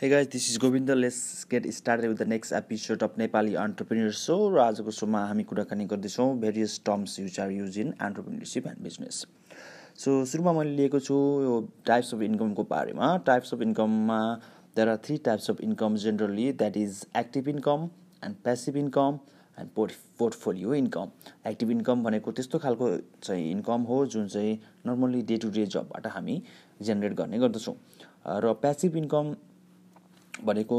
Hey guys this is Govind let's get start with the next episode of Nepali entrepreneur so र आजको सोमा हामी कुराकानी गर्दैछौँ various terms use are use in entrepreneurship and business so सुरुमा मैले लिएको छु यो टाइप्स अफ इन्कमको बारेमा types of इन्कममा there are three types of income generally that is active income and passive income and port portfolio income active income भनेको त्यस्तो खालको चाहिँ इन्कम हो जुन चाहिँ नर्मल्ली डे टु डे जबबाट हामी जेनेरेट गर्ने गर्दछौँ र प्यासिभ इन्कम भनेको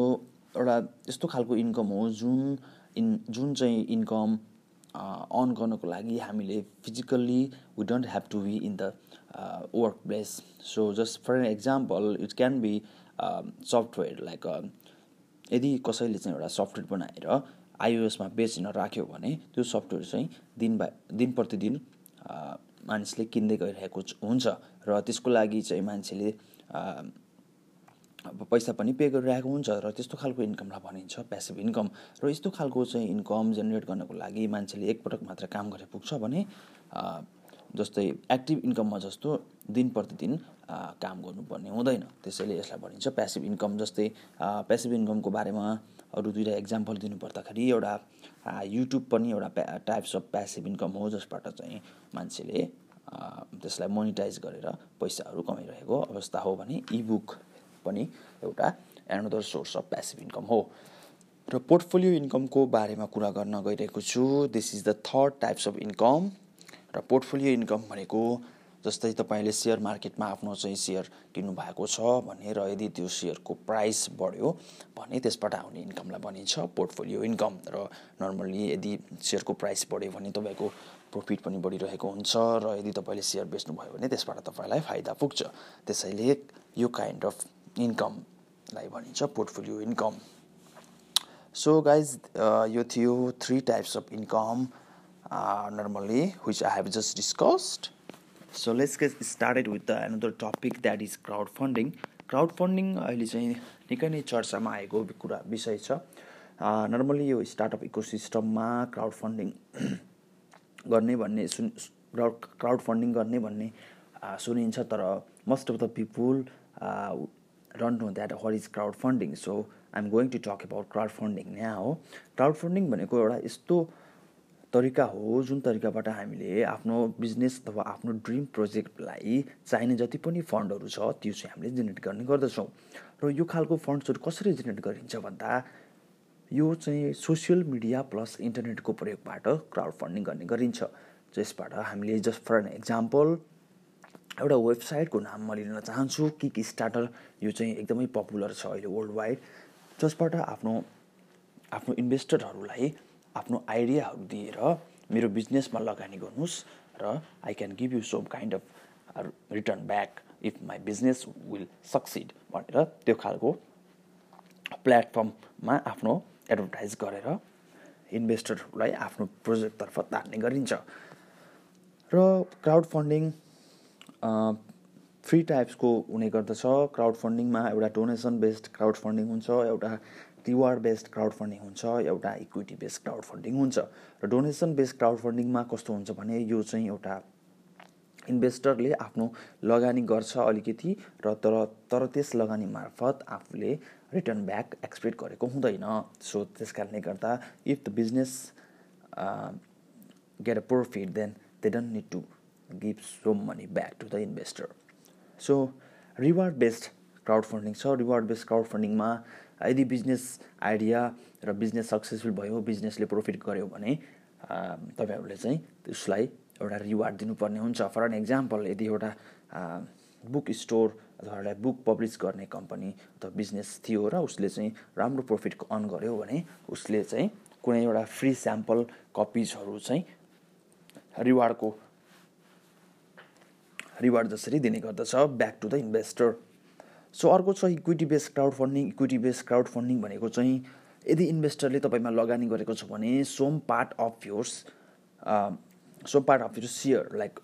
एउटा यस्तो खालको इन्कम हो जुन इन जुन चाहिँ इन्कम अर्न गर्नको लागि हामीले physically we don't have to be in the work place so just for an example it can be software like यदि कसैले चाहिँ एउटा सफ्टवेयर बनाएर आइओएसमा बेच्न राख्यो भने त्यो सफ्टवेयर चाहिँ दिन बा दिन प्रतिदिन मानिसले किन्दै गइरहेको हुन्छ र त्यसको लागि चाहिँ मान्छेले अब पैसा पनि पे गरिरहेको हुन्छ र त्यस्तो खालको इन्कमलाई भनिन्छ प्यासिभ इन्कम र यस्तो खालको चाहिँ इन्कम जेनेरेट गर्नको लागि मान्छेले एकपटक मात्र काम गरे पुग्छ भने जस्तै एक्टिभ इन्कममा जस्तो दिन प्रतिदिन काम गर्नुपर्ने हुँदैन त्यसैले यसलाई भनिन्छ प्यासिभ इन्कम जस्तै प्यासिभ इन्कमको बारेमा अरू दुईवटा इक्जाम्पल दिनुपर्दाखेरि एउटा युट्युब पनि एउटा टाइप्स अफ प्यासिभ इन्कम हो जसबाट चाहिँ मान्छेले त्यसलाई मोनिटाइज गरेर पैसाहरू कमाइरहेको अवस्था हो भने इबुक पनि एउटा another source of passive income हो र पोर्टफोलियो इन्कमको बारेमा कुरा गर्न गइरहेको छु this is the third types of income र पोर्टफोलियो इन्कम भनेको जस्तै तपाईँले सेयर मार्केटमा आफ्नो चाहिँ सेयर किन्नु भएको छ भने र यदि त्यो सेयरको प्राइस बढ्यो भने त्यसबाट आउने इन्कमलाई भनिन्छ पोर्टफोलियो इन्कम र नर्मल्ली यदि सेयरको प्राइस बढ्यो भने तपाईँको प्रफिट पनि बढिरहेको हुन्छ र यदि तपाईँले सेयर बेच्नुभयो भने त्यसबाट तपाईँलाई फाइदा पुग्छ त्यसैले यो काइन्ड अफ इन्कमलाई भनिन्छ पोर्टफोलियो इन्कम सो गाइज यो थियो three types of income normally which I have just discussed so let's get started with the another topic that is crowd funding crowd funding अहिले चाहिँ निकै नै चर्चामा आएको कुरा विषय छ नर्मली यो स्टार्टअप इको सिस्टममा क्राउड फन्डिङ गर्ने भन्ने सुन् क्राउड क्राउड फन्डिङ गर्ने भन्ने सुनिन्छ तर most of the people don't know that what is crowd funding so I am going to talk about crowd funding यहाँ हो क्राउड फन्डिङ भनेको एउटा यस्तो तरिका हो जुन तरिकाबाट हामीले आफ्नो बिजनेस अथवा आफ्नो ड्रिम प्रोजेक्टलाई चाहिने जति पनि फन्डहरू छ त्यो चाहिँ हामीले जेनेरेट गर्ने गर्दछौँ र यो खालको फन्ड्सहरू कसरी जेनेरेट गरिन्छ भन्दा यो चाहिँ सोसियल मिडिया प्लस इन्टरनेटको प्रयोगबाट क्राउड फन्डिङ गर्ने गरिन्छ जसबाट हामीले जस्ट फर एन इक्जाम्पल एउटा वेबसाइटको नाम म लिन चाहन्छु किक स्टार्टर यो चाहिँ एकदमै पपुलर छ अहिले वर्ल्ड वाइड जसबाट आफ्नो आफ्नो इन्भेस्टरहरूलाई आफ्नो आइडियाहरू दिएर मेरो बिजनेसमा लगानी गर्नुहोस् र I can give you some kind of return back if my business will succeed भनेर त्यो खालको प्लेटफर्ममा आफ्नो एडभर्टाइज गरेर इन्भेस्टरहरूलाई आफ्नो प्रोजेक्टतर्फ तार्ने गरिन्छ र क्राउड फन्डिङ थ्री टाइप्सको हुने गर्दछ क्राउड फन्डिङमा एउटा डोनेसन बेस्ड क्राउड फन्डिङ हुन्छ एउटा रिवार्ड बेस्ड क्राउड फन्डिङ हुन्छ एउटा इक्विटी बेस्ड क्राउड फन्डिङ हुन्छ र डोनेसन बेस्ड क्राउड फन्डिङमा कस्तो हुन्छ भने यो चाहिँ एउटा इन्भेस्टरले आफ्नो लगानी गर्छ अलिकति र तर तर त्यस लगानी मार्फत आफूले रिटर्न ब्याक एक्सपेक्ट गरेको हुँदैन सो त्यस कारणले गर्दा if the business get a profit then they don't need to give so money back to the investor so reward based crowd funding छ रिवार्ड बेस्ड क्राउड फन्डिङमा यदि बिजनेस आइडिया र business successful भयो बिजनेसले profit गर्यो भने तपाईँहरूले चाहिँ उसलाई एउटा रिवार्ड दिनुपर्ने हुन्छ फर एन एक्जाम्पल यदि एउटा बुक स्टोर अथवा एउटा बुक पब्लिस गर्ने कम्पनी अथवा बिजनेस थियो र उसले चाहिँ राम्रो प्रफिट अर्न गर्यो भने उसले चाहिँ कुनै एउटा फ्री स्याम्पल कपिजहरू चाहिँ रिवार्डको रिवार्ड जसरी दिने गर्दछ back to the investor so अर्को छ equity based crowd funding equity based crowd funding भनेको चाहिँ यदि इन्भेस्टरले तपाईँमा लगानी गरेको छ भने some part of yours some part of your share like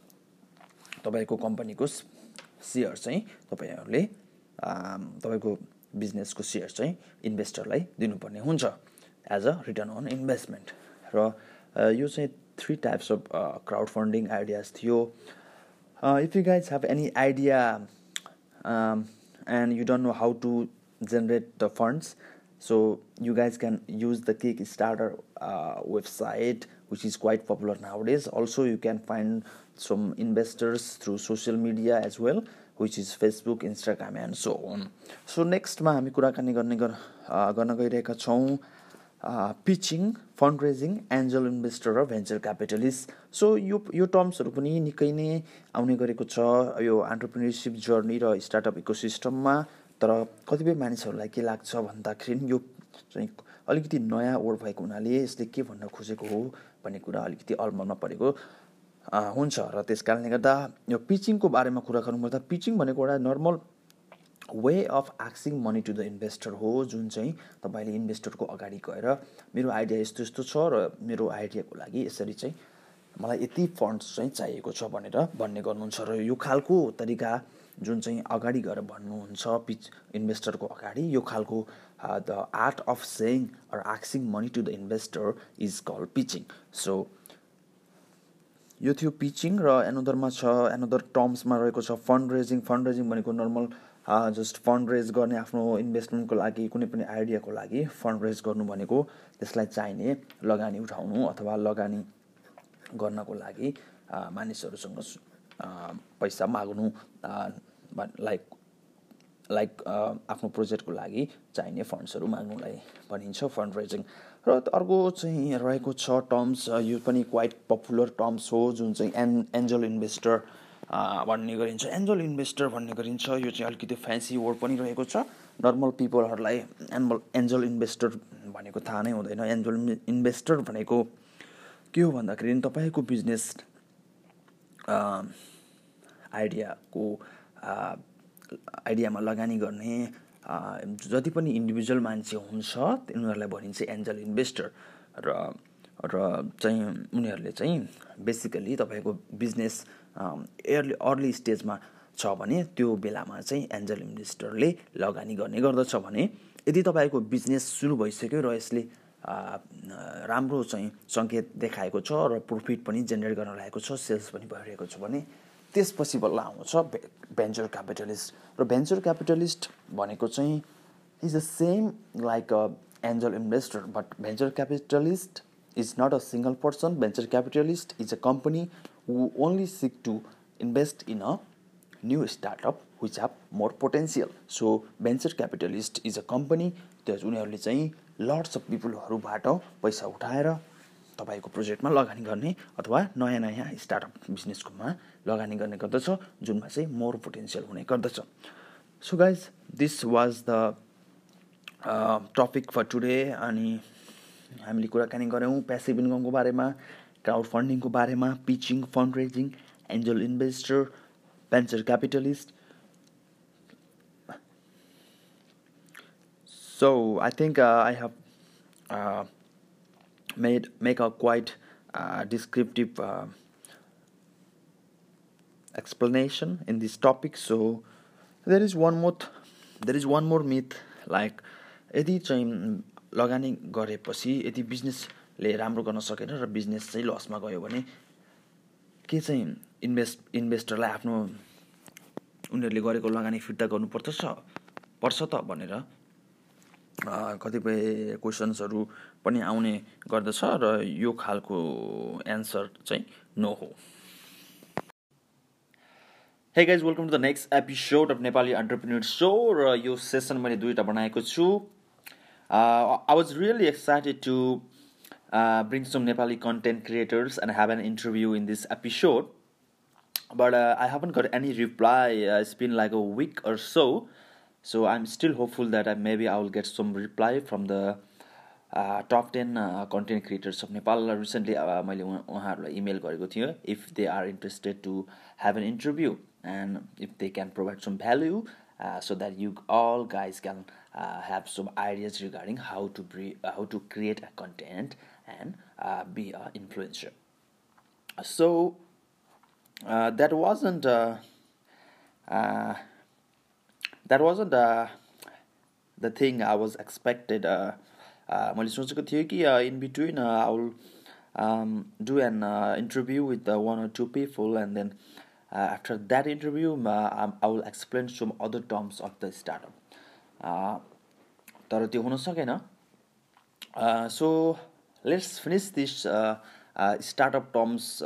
तपाईँको कम्पनीको सेयर चाहिँ तपाईँहरूले um, तपाईँको बिजनेसको सेयर चाहिँ इन्भेस्टरलाई दिनुपर्ने हुन्छ as a return on investment र uh, यो चाहिँ three types of crowd funding ideas थियो uh, if you guys have any idea um, and you don't know how to generate the funds, So you guys can use the Kickstarter uh, website, which is quite popular nowadays. Also, you can find some investors through social media as well, which is Facebook, Instagram, and so on. So next मा हामी kani गर्ने garna gairheka chhau pitching fund raising angel investor र venture capitalist so यो यो टर्म्सहरू पनि निकै नै आउने गरेको छ यो एन्टरप्रिनेरसिप जर्नी र स्टार्टअप इकोसिस्टममा तर कतिपय मानिसहरूलाई के लाग्छ भन्दाखेरि यो चाहिँ अलिकति नयाँ वर्ड भएको हुनाले यसले के भन्न खोजेको हो भन्ने कुरा अलिकति अलमलमा परेको हुन्छ र त्यस कारणले गर्दा यो पिचिङको बारेमा कुरा गर्नुपर्दा पिचिङ भनेको एउटा नर्मल वे अफ आक्सिङ मनी टु द इन्भेस्टर हो जुन चाहिँ तपाईँले इन्भेस्टरको अगाडि गएर मेरो आइडिया यस्तो यस्तो छ र मेरो आइडियाको लागि यसरी चाहिँ मलाई यति फन्ड्स चाहिँ चाहिएको छ भनेर भन्ने गर्नुहुन्छ र यो खालको तरिका जुन चाहिँ अगाडि गएर भन्नुहुन्छ पिच इन्भेस्टरको अगाडि यो खालको the art of saying or आक्सिङ money to the investor is call pitching so यो थियो पिचिङ र एनोदरमा छ एनोदर टर्म्समा रहेको छ फन्ड रेजिङ फन्ड रेजिङ भनेको नर्मल जस्ट फन्ड रेज गर्ने आफ्नो इन्भेस्टमेन्टको लागि कुनै पनि आइडियाको लागि फन्ड रेज गर्नु भनेको त्यसलाई चाहिने लगानी उठाउनु अथवा लगानी गर्नको लागि मानिसहरूसँग पैसा माग्नु लाइक लाइक आफ्नो प्रोजेक्टको लागि चाहिने फन्ड्सहरू माग्नुलाई भनिन्छ फन्ड रेजिङ र अर्को चाहिँ रहेको छ टर्म्स यो पनि क्वाइट पपुलर टर्म्स हो जुन चाहिँ एन एन्जल इन्भेस्टर भन्ने गरिन्छ एन्जल इन्भेस्टर भन्ने गरिन्छ यो चाहिँ अलिकति फ्यान्सी वर्ड पनि रहेको छ नर्मल पिपलहरूलाई एन्बल एन्जल इन्भेस्टर भनेको थाहा नै हुँदैन एन्जल इन्भेस्टर भनेको के हो भन्दाखेरि तपाईँको बिजनेस आइडियाको आइडियामा लगानी गर्ने जति पनि इन्डिभिजुअल मान्छे हुन्छ उनीहरूलाई भनिन्छ एन्जल इन्भेस्टर र र चाहिँ उनीहरूले चाहिँ बेसिकली तपाईँको बिजनेस एर्ली अर्ली स्टेजमा छ भने त्यो बेलामा चाहिँ एन्जल इन्भेस्टरले लगानी गर्ने गर्दछ भने यदि तपाईँको बिजनेस सुरु भइसक्यो र यसले राम्रो चाहिँ सङ्केत देखाएको छ र प्रफिट पनि जेनेरेट गर्न लागेको छ सेल्स पनि भइरहेको छ भने त्यसपछि बल्ल आउँछ भेन्चर क्यापिटलिस्ट र भेन्चर क्यापिटलिस्ट भनेको चाहिँ is the same like a angel investor but venture capitalist is not a single person venture capitalist is a company who only seek to invest in a new startup which have more potential. So venture capitalist is a company त्यस उनीहरूले चाहिँ lots of पिपुलहरूबाट पैसा उठाएर तपाईँको प्रोजेक्टमा लगानी गर्ने अथवा नयाँ नयाँ स्टार्टअप बिजनेसकोमा लगानी गर्ने गर्दछ जुनमा चाहिँ मोर पोटेन्सियल हुने गर्दछ so guys this was the topic for today अनि हामीले कुराकानी गऱ्यौँ पेसिभ इन्कमको बारेमा क्राउड फन्डिङको बारेमा pitching fund raising angel investor venture capitalist so I think I have made make a quite descriptive explanation in this topic so there is one more there is one more myth like यदि चाहिँ लगानी गरेपछि यदि business ले राम्रो गर्न सकेन र बिजनेस चाहिँ लसमा गयो भने के चाहिँ इन्भेस्ट इन्भेस्टरलाई आफ्नो उनीहरूले गरेको लगानी फिर्ता गर्नुपर्दछ पर्छ त भनेर कतिपय क्वेसन्सहरू पनि आउने गर्दछ र यो खालको एन्सर चाहिँ नो हो hey guys welcome to the next episode of Nepali entrepreneur so र यो सेसन मैले दुईवटा बनाएको छु I was really excited to uh, bring some Nepali content creators and have an interview in this episode. But uh, I haven't got any reply. Uh, it's been like a week or so. So I'm still hopeful that uh, maybe I will get some reply from the top 10 content creators of Nepal. Recently, I uh, emailed them if they are interested to have an interview and if they can provide some value so that you all guys can have some ideas regarding how to, how to create a content and uh, be an uh, influencer. So uh, that wasn't that wasn't the thing I was expected. Uh, in between, I will um, do an interview with one or two people, and then after that interview, I will explain some other terms of the startup. Uh, uh, so let's finish this startup terms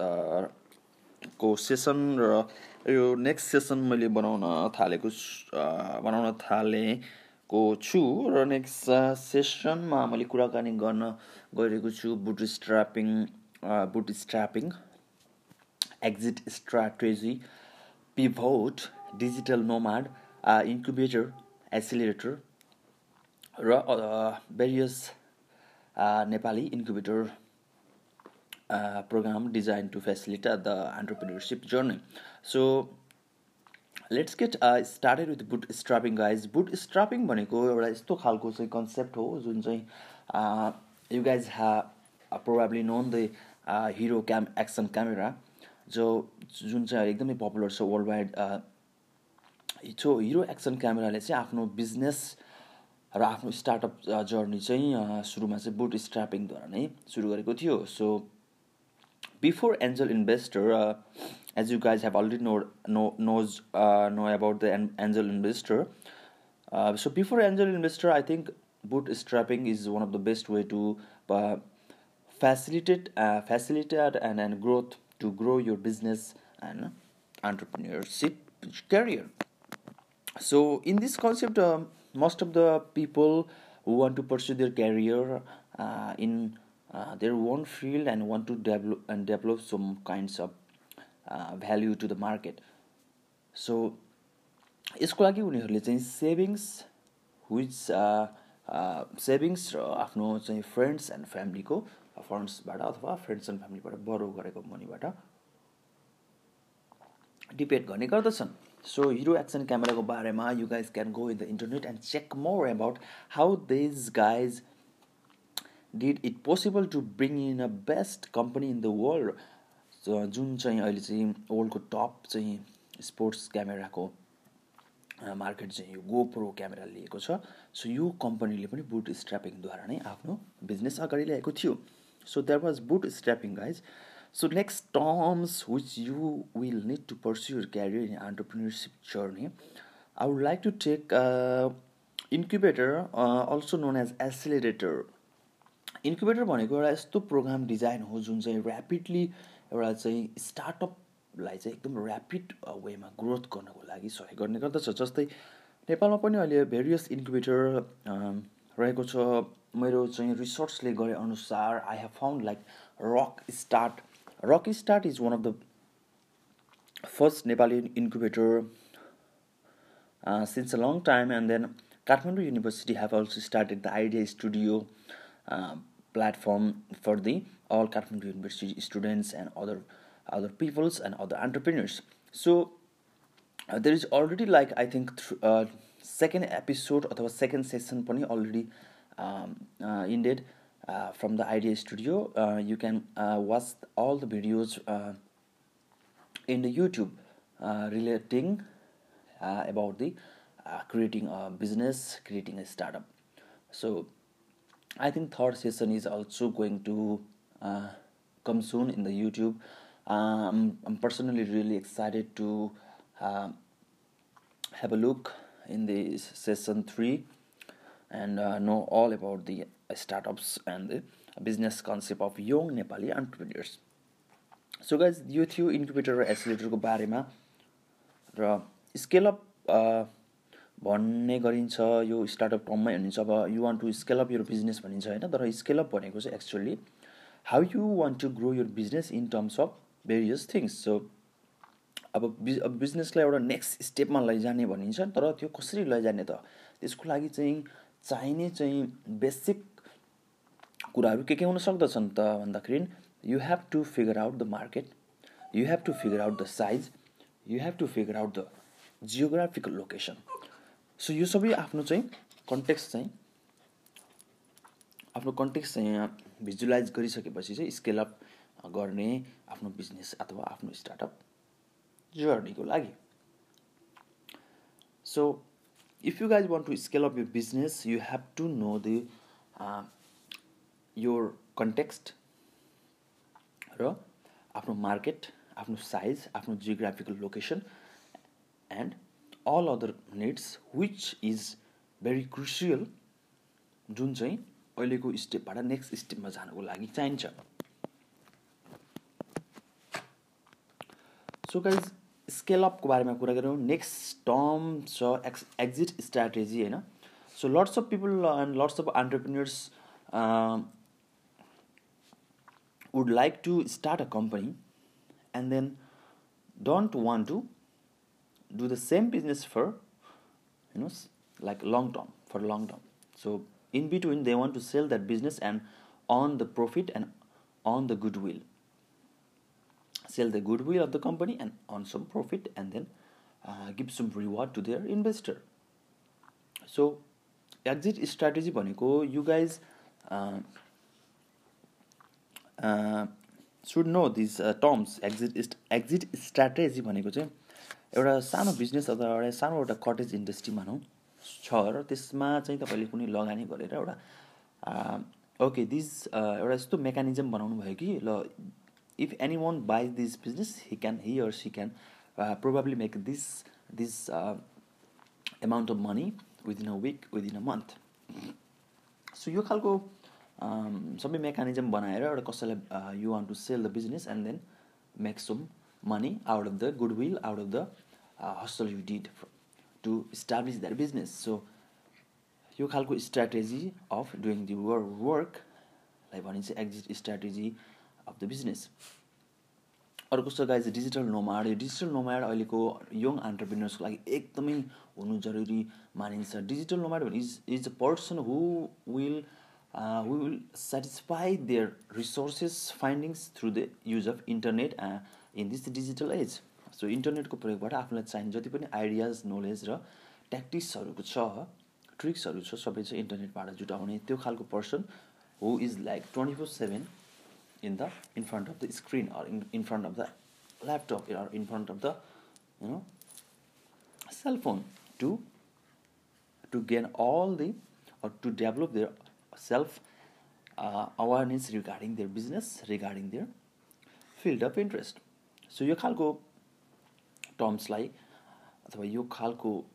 को session र यो next session मैले बनाउन थालेको uh, बनाउन थालेको छु र नेक्स्ट सेसनमा uh, मैले कुराकानी गर्न गइरहेको छु bootstrapping bootstrapping exit strategy pivot digital nomad incubator accelerator र various uh, Nepali incubator program design to facilitate the entrepreneurship journey so let's get started with bootstrapping guys bootstrapping भनेको एउटा यस्तो खालको चाहिँ कन्सेप्ट हो जुन चाहिँ you guys have probably known the hero cam action camera जो जुन चाहिँ एकदमै पपुलर छ world wide so hero action क्यामेराले चाहिँ आफ्नो बिजनेस र आफ्नो स्टार्टअप जर्नी चाहिँ सुरुमा चाहिँ बुट स्ट्रापिङद्वारा नै सुरु गरेको थियो so before angel investor as you guys have already know know knows know about the an angel investor so before angel investor I think bootstrapping is one of the best way to facilitate facilitated and and growth to grow your business and entrepreneurship career so in this concept most of the people who want to pursue their career uh, in uh, their own field and want to develop and develop some kinds of uh, value to the market so यसको लागि उनीहरूले चाहिँ savings which savings र आफ्नो चाहिँ friends and फ्यामिलीको फन्ड्सबाट अथवा friends and फ्यामिलीबाट बरो गरेको मनीबाट डिपेन्ड गर्ने गर्दछन् So hero action camera ko barema, you guys can go in the internet and check more about how these guys did it possible to bring in a best company in the world. So Jun chahi aile chahi, world ko top chahi sports camera ko market chahi, चाहिँ यो camera camera लिएको chha so यो company पनि बुट स्ट्रापिङद्वारा नै आफ्नो business business ल्याएको थियो thiyo so there was bootstrapping guys so next terms which you will need to pursue your career in entrepreneurship journey I would like to take incubator also known as accelerator incubator भनेको एउटा यस्तो programme design हो जुन चाहिँ rapidly एउटा चाहिँ स्टार्टअपलाई चाहिँ एकदम ऱ्यापिड वेमा ग्रोथ गर्नको लागि सहयोग गर्ने गर्दछ जस्तै नेपालमा पनि अहिले भेरियस इन्क्युबेटर um, रहेको छ मेरो चाहिँ रिसर्चले गरे अनुसार I have found like rock start Rocky Start is one of the first Nepali incubator uh, since a long time, and then Kathmandu University have also started the Idea Studio uh, platform for the all Kathmandu University students and other peoples and other entrepreneurs. So uh, there is already, like, I think second episode or second session already um, ended. Uh, from the idea studio uh, you can uh, watch all the videos uh, in the youtube relating about the creating a business creating a startup so i think third session is also going to come soon in the youtube um, i'm personally really excited to have a look in the session 3 and uh, know all about the startups and business concept of young Nepali entrepreneurs so guys यो थियो incubator र एसिलेटरको बारेमा र scale-up भन्ने गरिन्छ यो startup टर्ममै भनिन्छ अब you want to scale up यो बिजनेस भनिन्छ होइन तर स्केलअप भनेको चाहिँ actually how you want to grow your business in terms of various things so अब बिज अब बिजनेसलाई एउटा नेक्स्ट स्टेपमा लैजाने भनिन्छ तर त्यो कसरी लैजाने त त्यसको लागि चाहिँ चाहिने चाहिँ बेसिक कुराहरू के के हुन सक्दछन् त भन्दाखेरि you have to figure out the market you have to figure out the size you have to figure out the geographical location so यो सबै आफ्नो चाहिँ कन्टेक्स चाहिँ आफ्नो कन्टेक्स चाहिँ यहाँ भिजुलाइज गरिसकेपछि चाहिँ स्केल अप गर्ने आफ्नो बिजनेस अथवा आफ्नो स्टार्टअप जर्नीको लागि so if you guys want to scale up you business you have to know the यो कन्टेक्स्ट र आफ्नो मार्केट आफ्नो साइज आफ्नो geographical location and all other needs which is very crucial जुन चाहिँ अहिलेको स्टेपबाट नेक्स्ट स्टेपमा जानुको लागि चाहिन्छ सो गाइज स्केलअपको बारेमा कुरा गरौँ नेक्स्ट टर्म छ एक्स एक्जिट स्ट्राटेजी होइन so lots of people and lots of entrepreneurs would like to start a company and then don't want to do the same business for you know like long term for long term so in between they want to sell that business and earn the profit and earn the goodwill sell the goodwill of the company and earn some profit and then uh, give some reward to their investor so exit strategy भनेको you guys should know these terms exit exit strategy भनेको चाहिँ एउटा सानो business अथवा एउटा सानो एउटा cottage industry भनौँ छ र त्यसमा चाहिँ तपाईँले कुनै लगानी गरेर एउटा ओके uh, दिज uh, एउटा यस्तो मेकानिजम बनाउनु भयो कि ल if anyone buy this business he can he or she can probably make this this amount of money within a week within a month so यो खालको Um, सबै mechanism बनाएर एउटा कसैलाई you want to sell the business and then make some money out of the goodwill out of the hustle you did to establish that business so यो खालको strategy of doing the वर वर्कलाई भनिन्छ exit strategy of the business अर्को छ guys digital nomad यो digital nomad अहिलेको young अन्टरप्रिनर्सको लागि एकदमै हुनु जरुरी मानिन्छ डिजिटल नोमाड भने is is a person who will uh, we will satisfy their resources findings through the use of internet uh, in this digital age so इन्टरनेटको प्रयोगबाट आफूलाई चाहिने जति पनि आइडियाज नलेज र ट्याक्टिक्सहरूको छ ट्रिक्सहरू छ सबै चाहिँ इन्टरनेटबाट जुटाउने त्यो खालको person who is like twenty four seven in the in front of the screen or in in front of the laptop or in front of the you know cellphone to to gain all the or to develop their self uh, awareness regarding their business, regarding their field of interest. So you can go terms like the way you can go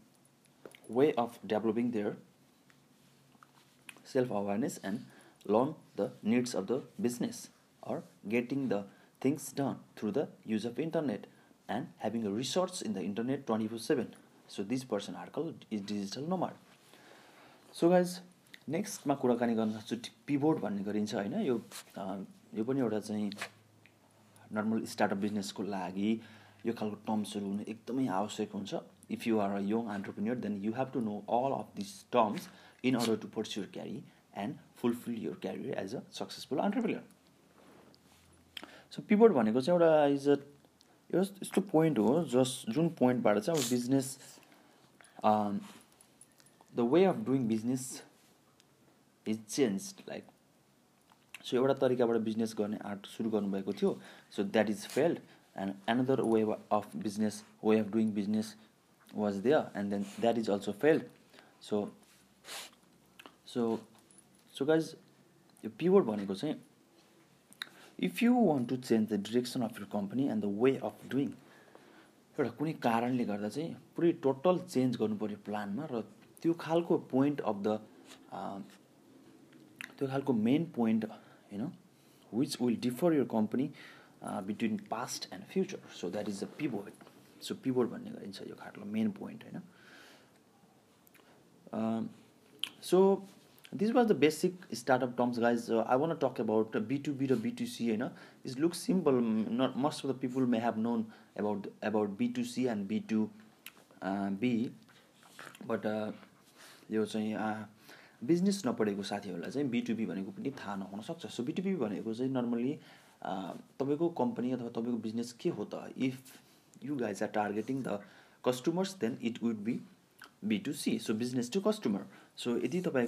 way of developing their self awareness and learn the needs of the business or getting the things done through the use of internet and having a resource in the internet 24 7 so this person article is digital nomad so guys नेक्स्टमा कुराकानी गर्न सक्छु पिबोर्ड भन्ने गरिन्छ होइन यो यो पनि एउटा चाहिँ नर्मल स्टार्टअप बिजनेसको लागि यो खालको टर्म्सहरू हुनु एकदमै आवश्यक हुन्छ if you are a young entrepreneur then you have to know all of this terms in order to pursue your career and fulfil your career as a successful entrepreneur so pivot भनेको चाहिँ एउटा is a यस्तो point हो जस जुन पोइन्टबाट चाहिँ अब business the way of doing business is change like so एउटा तरिकाबाट बिजनेस गर्ने आर्ट सुरु गर्नुभएको थियो so that is failed and another way of business way of doing business was there and then that is also failed so so so guys यो pivot भनेको चाहिँ if you want to change the direction of your company and the way of doing एउटा कुनै कारणले गर्दा चाहिँ पुरै total change गर्नु पऱ्यो प्लानमा र त्यो खालको पोइन्ट अफ द त्यो खालको मेन पोइन्ट होइन which will differ your company between past and future so that is the pivot so pivot भन्ने गरिन्छ यो खालको मेन पोइन्ट होइन so this was the basic startup terms guys I want talk about B to B र B to C होइन it's look simple not most of the people may have known about about B to C and B to B but यो चाहिँ business नपढेको साथीहरूलाई चाहिँ बिटुबी भनेको पनि थाहा नहुन सक्छ सो बिटुबी भनेको चाहिँ नर्मली तपाईँको कम्पनी अथवा तपाईँको बिजनेस के हो त if you guys are targeting the customers then it would be B to C so business to customer so यदि तपाईँ